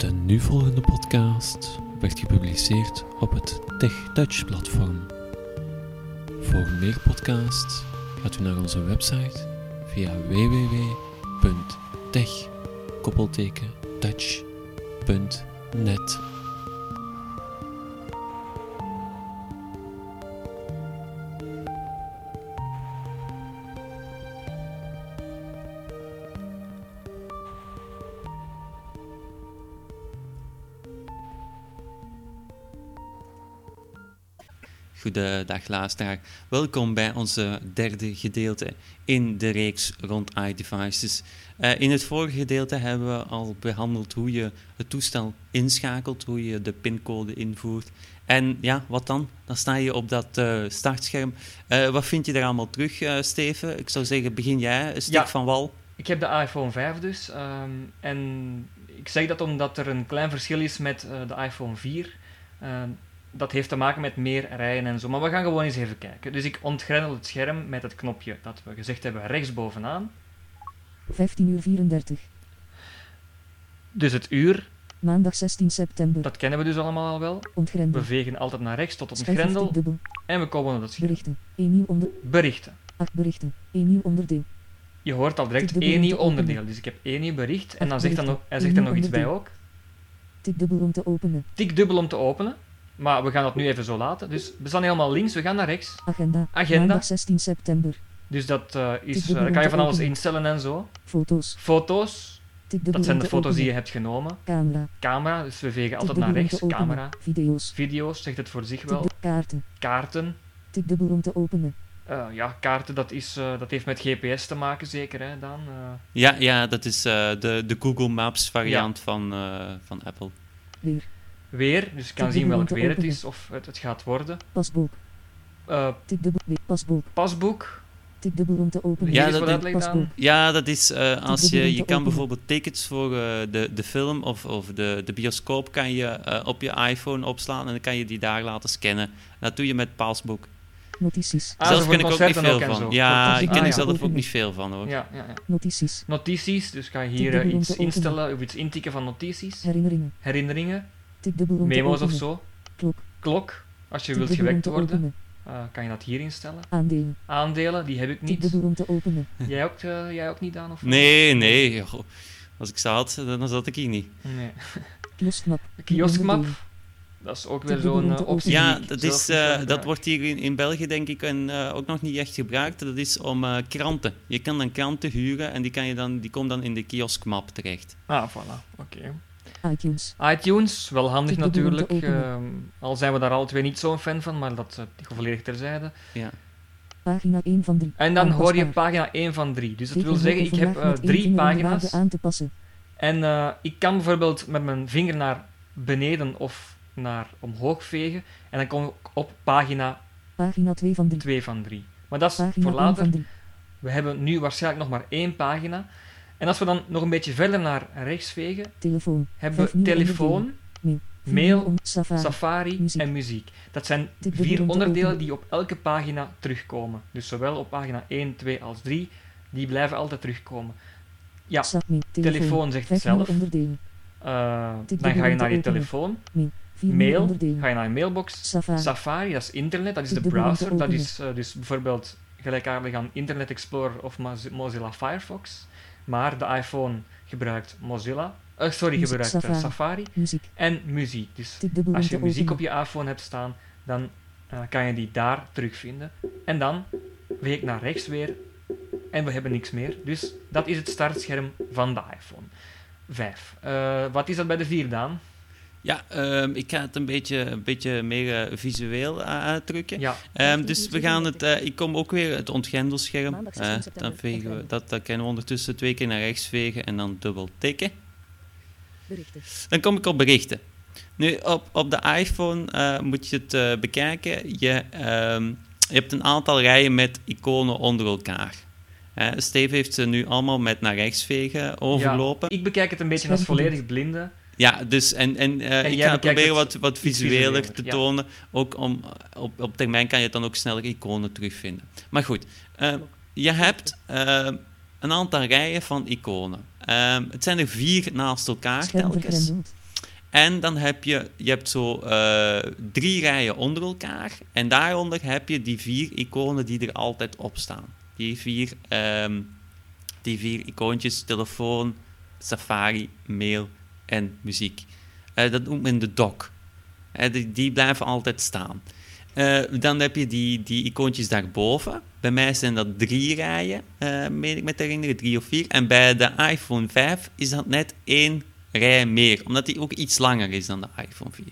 De nu volgende podcast werd gepubliceerd op het TechTouch-platform. Voor meer podcasts gaat u naar onze website via www.tech-touch.net. Goedendag luisteraar. Welkom bij onze derde gedeelte in de reeks rond iDevices. Uh, in het vorige gedeelte hebben we al behandeld hoe je het toestel inschakelt, hoe je de pincode invoert. En ja, wat dan? Dan sta je op dat uh, startscherm. Uh, wat vind je er allemaal terug, Steven? Ik zou zeggen, begin jij, een stuk Ja. van wal. Ik heb de iPhone 5 dus. ehm, en ik zeg dat omdat er een klein verschil is met eh, de iPhone 4. Dat heeft te maken met meer rijen en zo. Maar we gaan gewoon eens even kijken. Dus ik ontgrendel het scherm met het knopje dat we gezegd hebben rechtsbovenaan. 15 uur 34. Dus het uur, Maandag 16 september. dat kennen we dus allemaal al wel. Ontgrendel. We vegen altijd naar rechts tot op een Schijf of grendel. tikdubbel. En we komen op het scherm. Berichten. 1 nieuw onder... Berichten. 8 berichten. 1 nieuw onderdeel. Je hoort al direct één nieuw onderdeel. Dus ik heb één nieuw bericht. En dan Acht zegt, dan nog, hij zegt er nog iets bij ook. Tikdubbel om te openen. Tik dubbel om te openen. Maar we gaan dat nu even zo laten. Dus we staan helemaal links, we gaan naar rechts. Agenda. Agenda. Maandag 16 september. Dus dat eh, is, Tik dubbel om kan je van alles instellen en zo. Foto's. Foto's, dat zijn de foto's die je hebt genomen. Camera. Camera, dus we vegen altijd naar rechts. Camera. Video's. Video's, zegt het voor zich wel. Kaarten. Kaarten. Tikdubbel om te openen. Eh, ja, kaarten, dat, is, eh, dat heeft met GPS te maken, zeker, hè, Dan. Eh, Ja, ja dat is eh, de, de Google Maps variant van, eh, van Apple. Weer. Weer, dus je kan zien welk weer het is of het, het gaat worden. Pasboek. Eh, Tikdubbel. Weer. Pasboek. pasboek. Tikdubbel om te openen. Ja, dat is- Pasboek. Ja, dat is eh, als je, je kan bijvoorbeeld tickets voor eh, de, de film of, of de, de bioscoop kan je eh, op je iPhone opslaan en dan kan je die daar laten scannen. Dat doe je met Passbook. Notities. Ah, Zelf voor ken ik ook niet veel ook van. Ja, ik ken ah, er zelf ook niet veel van hoor. Ja, ja, ja. Notities. Notities, dus ga je hier iets instellen of iets intikken van notities. Herinneringen. Herinneringen, memo's of zo. Klok. Klok, als je wilt gewekt worden, eh, kan je dat hier instellen. Aandelen. Aandelen, die heb ik niet. Tikdubbel om te openen. Jij ook, eh, jij ook niet, Daan? Of Nee, nee. Als ik had, dan zat ik hier niet. Nee. Kioskmap. Kioskmap, dat is ook weer zo'n eh, optie. Ja, dat, is, eh, dat wordt hier in, in België denk ik en, eh, ook nog niet echt gebruikt. Dat is om eh, kranten. Je kan dan kranten huren en die, kan je dan, die komen dan in de kioskmap terecht. Ah, voilà, oké. iTunes. iTunes, wel handig natuurlijk. ehm, al zijn we daar alle twee niet zo'n fan van, maar dat uh, volledig terzijde. Ja. Pagina 1 van 3. En dan hoor je pagina 1 van 3. Dus dat wil zeggen, ik heb één drie pagina's. aan te passen. En eh, ik kan bijvoorbeeld met mijn vinger naar beneden of naar omhoog vegen. En dan kom ik op pagina Pagina 2 van 3. 2 van 3. Maar dat is Pagina voor 1 later. van 3. We hebben nu waarschijnlijk nog maar één pagina. En als we dan nog een beetje verder naar rechts vegen, Telefoon. hebben we telefoon, mail, Safari. Safari muziek. en muziek. Dat zijn vier onderdelen die op elke pagina terugkomen. Dus zowel op pagina 1, 2 als 3, die blijven altijd terugkomen. Ja. Telefoon. zegt het zelf. Eh, dan ga je naar je telefoon. Mail, ga je naar je mailbox. Safari. Dat is internet, dat is de browser. Dat is eh, dus bijvoorbeeld gelijkaardig aan Internet Explorer of Mozi- Mozilla Firefox. Maar de iPhone gebruikt Mozilla. eh, sorry, Muziek, gebruikt eh, Safari. Safari. Muziek. En muziek. Dus als je muziek op je iPhone hebt staan, dan eh, kan je die daar terugvinden. En dan weeg ik naar rechts weer en we hebben niks meer. Dus dat is het startscherm van de iPhone 5. Eh, wat is dat bij de 4 dan? Ja, ehm, ik ga het een beetje, een beetje meer eh, visueel uitdrukken. Ja, Ehm, dus we gaan het, eh, ik kom ook weer het ontgrendelscherm. Maandag Eh, 16 september, dan vegen we, dat, dat kunnen we ondertussen twee keer naar rechts vegen en dan dubbel tikken. Berichten. Dan kom ik op berichten. Nu, op, op de iPhone eh, moet je het bekijken. Je, ehm, je hebt een aantal rijen met iconen onder elkaar. Steve heeft ze nu allemaal met naar rechts vegen overlopen. ik bekijk het een beetje als volledig blinde. Ja, dus en, en, eh, En ik ga proberen wat, wat visueler visueler, te ja. tonen. Ook om, op, op termijn kan je dan ook sneller iconen terugvinden. Maar goed, eh, je hebt eh, een aantal rijen van iconen. Ehm, het zijn er vier naast elkaar telkens. En dan heb je, je hebt zo eh, drie rijen onder elkaar. En daaronder heb je die vier iconen die er altijd op staan. Die vier, ehm, die vier icoontjes, telefoon, Safari, mail en muziek. Eh, dat noemt men de dock. Eh, die, die blijven altijd staan. Eh, dan heb je die, die icoontjes daarboven. Bij mij zijn dat drie rijen, meen ik me te herinneren, drie of vier. En bij de iPhone 5 is dat net één rij meer, omdat die ook iets langer is dan de iPhone 4.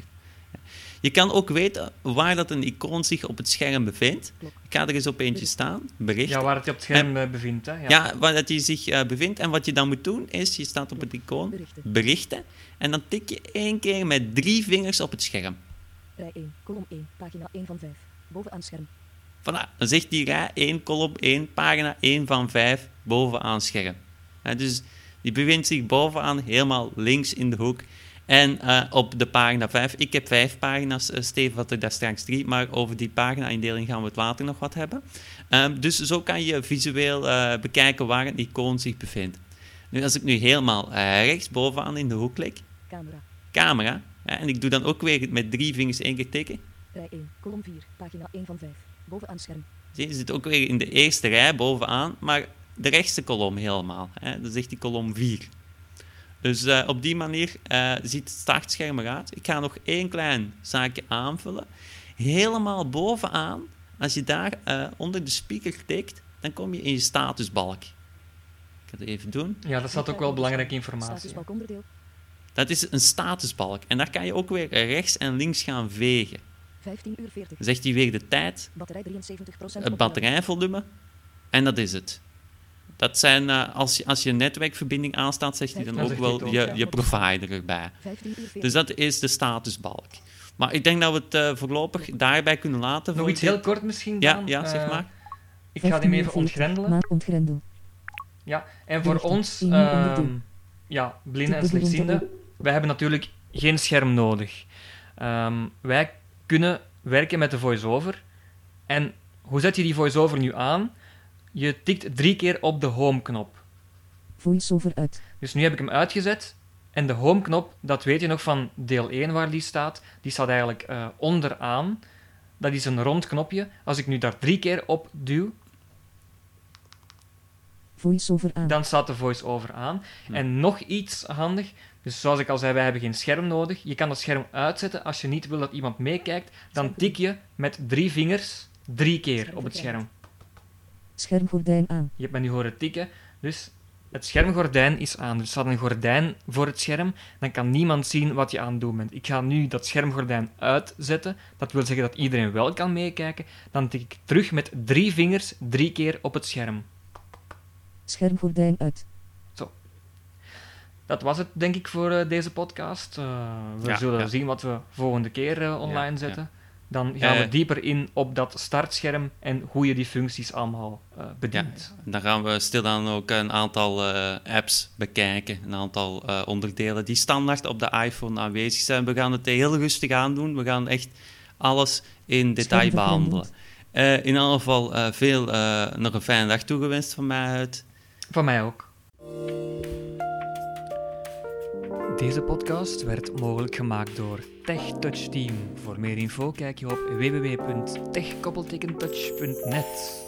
Je kan ook weten waar dat een icoon zich op het scherm bevindt. Ik ga er eens op eentje staan, berichten. Ja, waar het je op het scherm en, bevindt. Hè? Ja. ja, waar dat hij zich uh, bevindt. En wat je dan moet doen, is, je staat op het icoon, berichten. berichten. En dan tik je één keer met drie vingers op het scherm. Rij 1, kolom 1, pagina 1 van 5. Bovenaan scherm. Voilà, dan zegt die rij 1, kolom 1, pagina 1 van 5, bovenaan scherm. Ja, dus die bevindt zich bovenaan, helemaal links in de hoek. En uh, op de pagina 5, ik heb vijf pagina's, uh, Steven had er daar straks drie, maar over die pagina-indeling gaan we het later nog wat hebben. Um, dus zo kan je visueel uh, bekijken waar een icoon zich bevindt. Nu, als ik nu helemaal rechts bovenaan in de hoek klik. Camera. Camera. en ik doe dan ook weer met drie vingers één keer tikken. Rij 1, kolom 4, pagina 1 van 5. Bovenaan scherm. Zie je, zit ook weer in de eerste rij bovenaan, maar de rechtste kolom helemaal. Hè? Dat zegt die kolom 4. Dus uh, op die manier uh, ziet het startscherm eruit. Ik ga nog één klein zaakje aanvullen. Helemaal bovenaan, als je daar uh, onder de speaker tikt, dan kom je in je statusbalk. Ik ga het even doen. Ja, dat staat ook wel belangrijke informatie. Statusbalk onderdeel. Dat is een statusbalk. En daar kan je ook weer rechts en links gaan vegen. 15 uur 40. Dan zegt hij weer de tijd, Batterij 73%. het batterijvolume. En dat is het. Dat zijn, uh, als, je, als je netwerkverbinding aanstaat, zegt hij dan Ja, ook wel ook, je, ja. je provider erbij. 15 uur 40. Dus dat is de statusbalk. Maar ik denk dat we het eh, voorlopig daarbij kunnen laten. Nog voor iets dit. heel kort misschien Ja, dan. ja, zeg Eh, maar. ik ga die even ontgrendelen. Maak ontgrendel. Ja, en voor ons, ehm, ja, blinden en slechtzienden, wij hebben natuurlijk geen scherm nodig. Ehm, wij kunnen werken met de voice-over. En hoe zet je die voice-over nu aan? Je tikt drie keer op de home-knop. Voice-over uit. Dus nu heb ik hem uitgezet. En de home-knop, dat weet je nog van deel 1 waar die staat. Die staat eigenlijk eh, onderaan. Dat is een rond knopje. Als ik nu daar drie keer op duw, Voice-over aan. dan staat de voice-over aan. Hm. En nog iets handig. Dus zoals ik al zei, wij hebben geen scherm nodig. Je kan het scherm uitzetten als je niet wil dat iemand meekijkt. Dan tik je met drie vingers drie keer op het scherm. Schermgordijn aan. Je hebt me nu horen tikken. Dus het schermgordijn is aan. Dus er staat een gordijn voor het scherm. Dan kan niemand zien wat je aan het doen bent. Ik ga nu dat schermgordijn uitzetten. Dat wil zeggen dat iedereen wel kan meekijken. Dan tik ik terug met drie vingers drie keer op het scherm. Schermgordijn uit. Dat was het, denk ik, voor eh, deze podcast. Eh, we Ja, zullen ja. zien wat we volgende keer eh, online Ja, zetten. Dan gaan we Eh, dieper in op dat startscherm en hoe je die functies allemaal eh, Ja, bedient. dan gaan we stilaan ook een aantal eh, apps bekijken, een aantal eh, onderdelen die standaard op de iPhone aanwezig zijn. We gaan het heel rustig aandoen, we gaan echt alles in detail behandelen. Eh, in ieder geval eh, veel, eh, nog een fijne dag toegewenst van mij uit. Van mij ook. Deze podcast werd mogelijk gemaakt door TechTouch Team. Voor meer info kijk je op www.techkoppeltekentouch.net.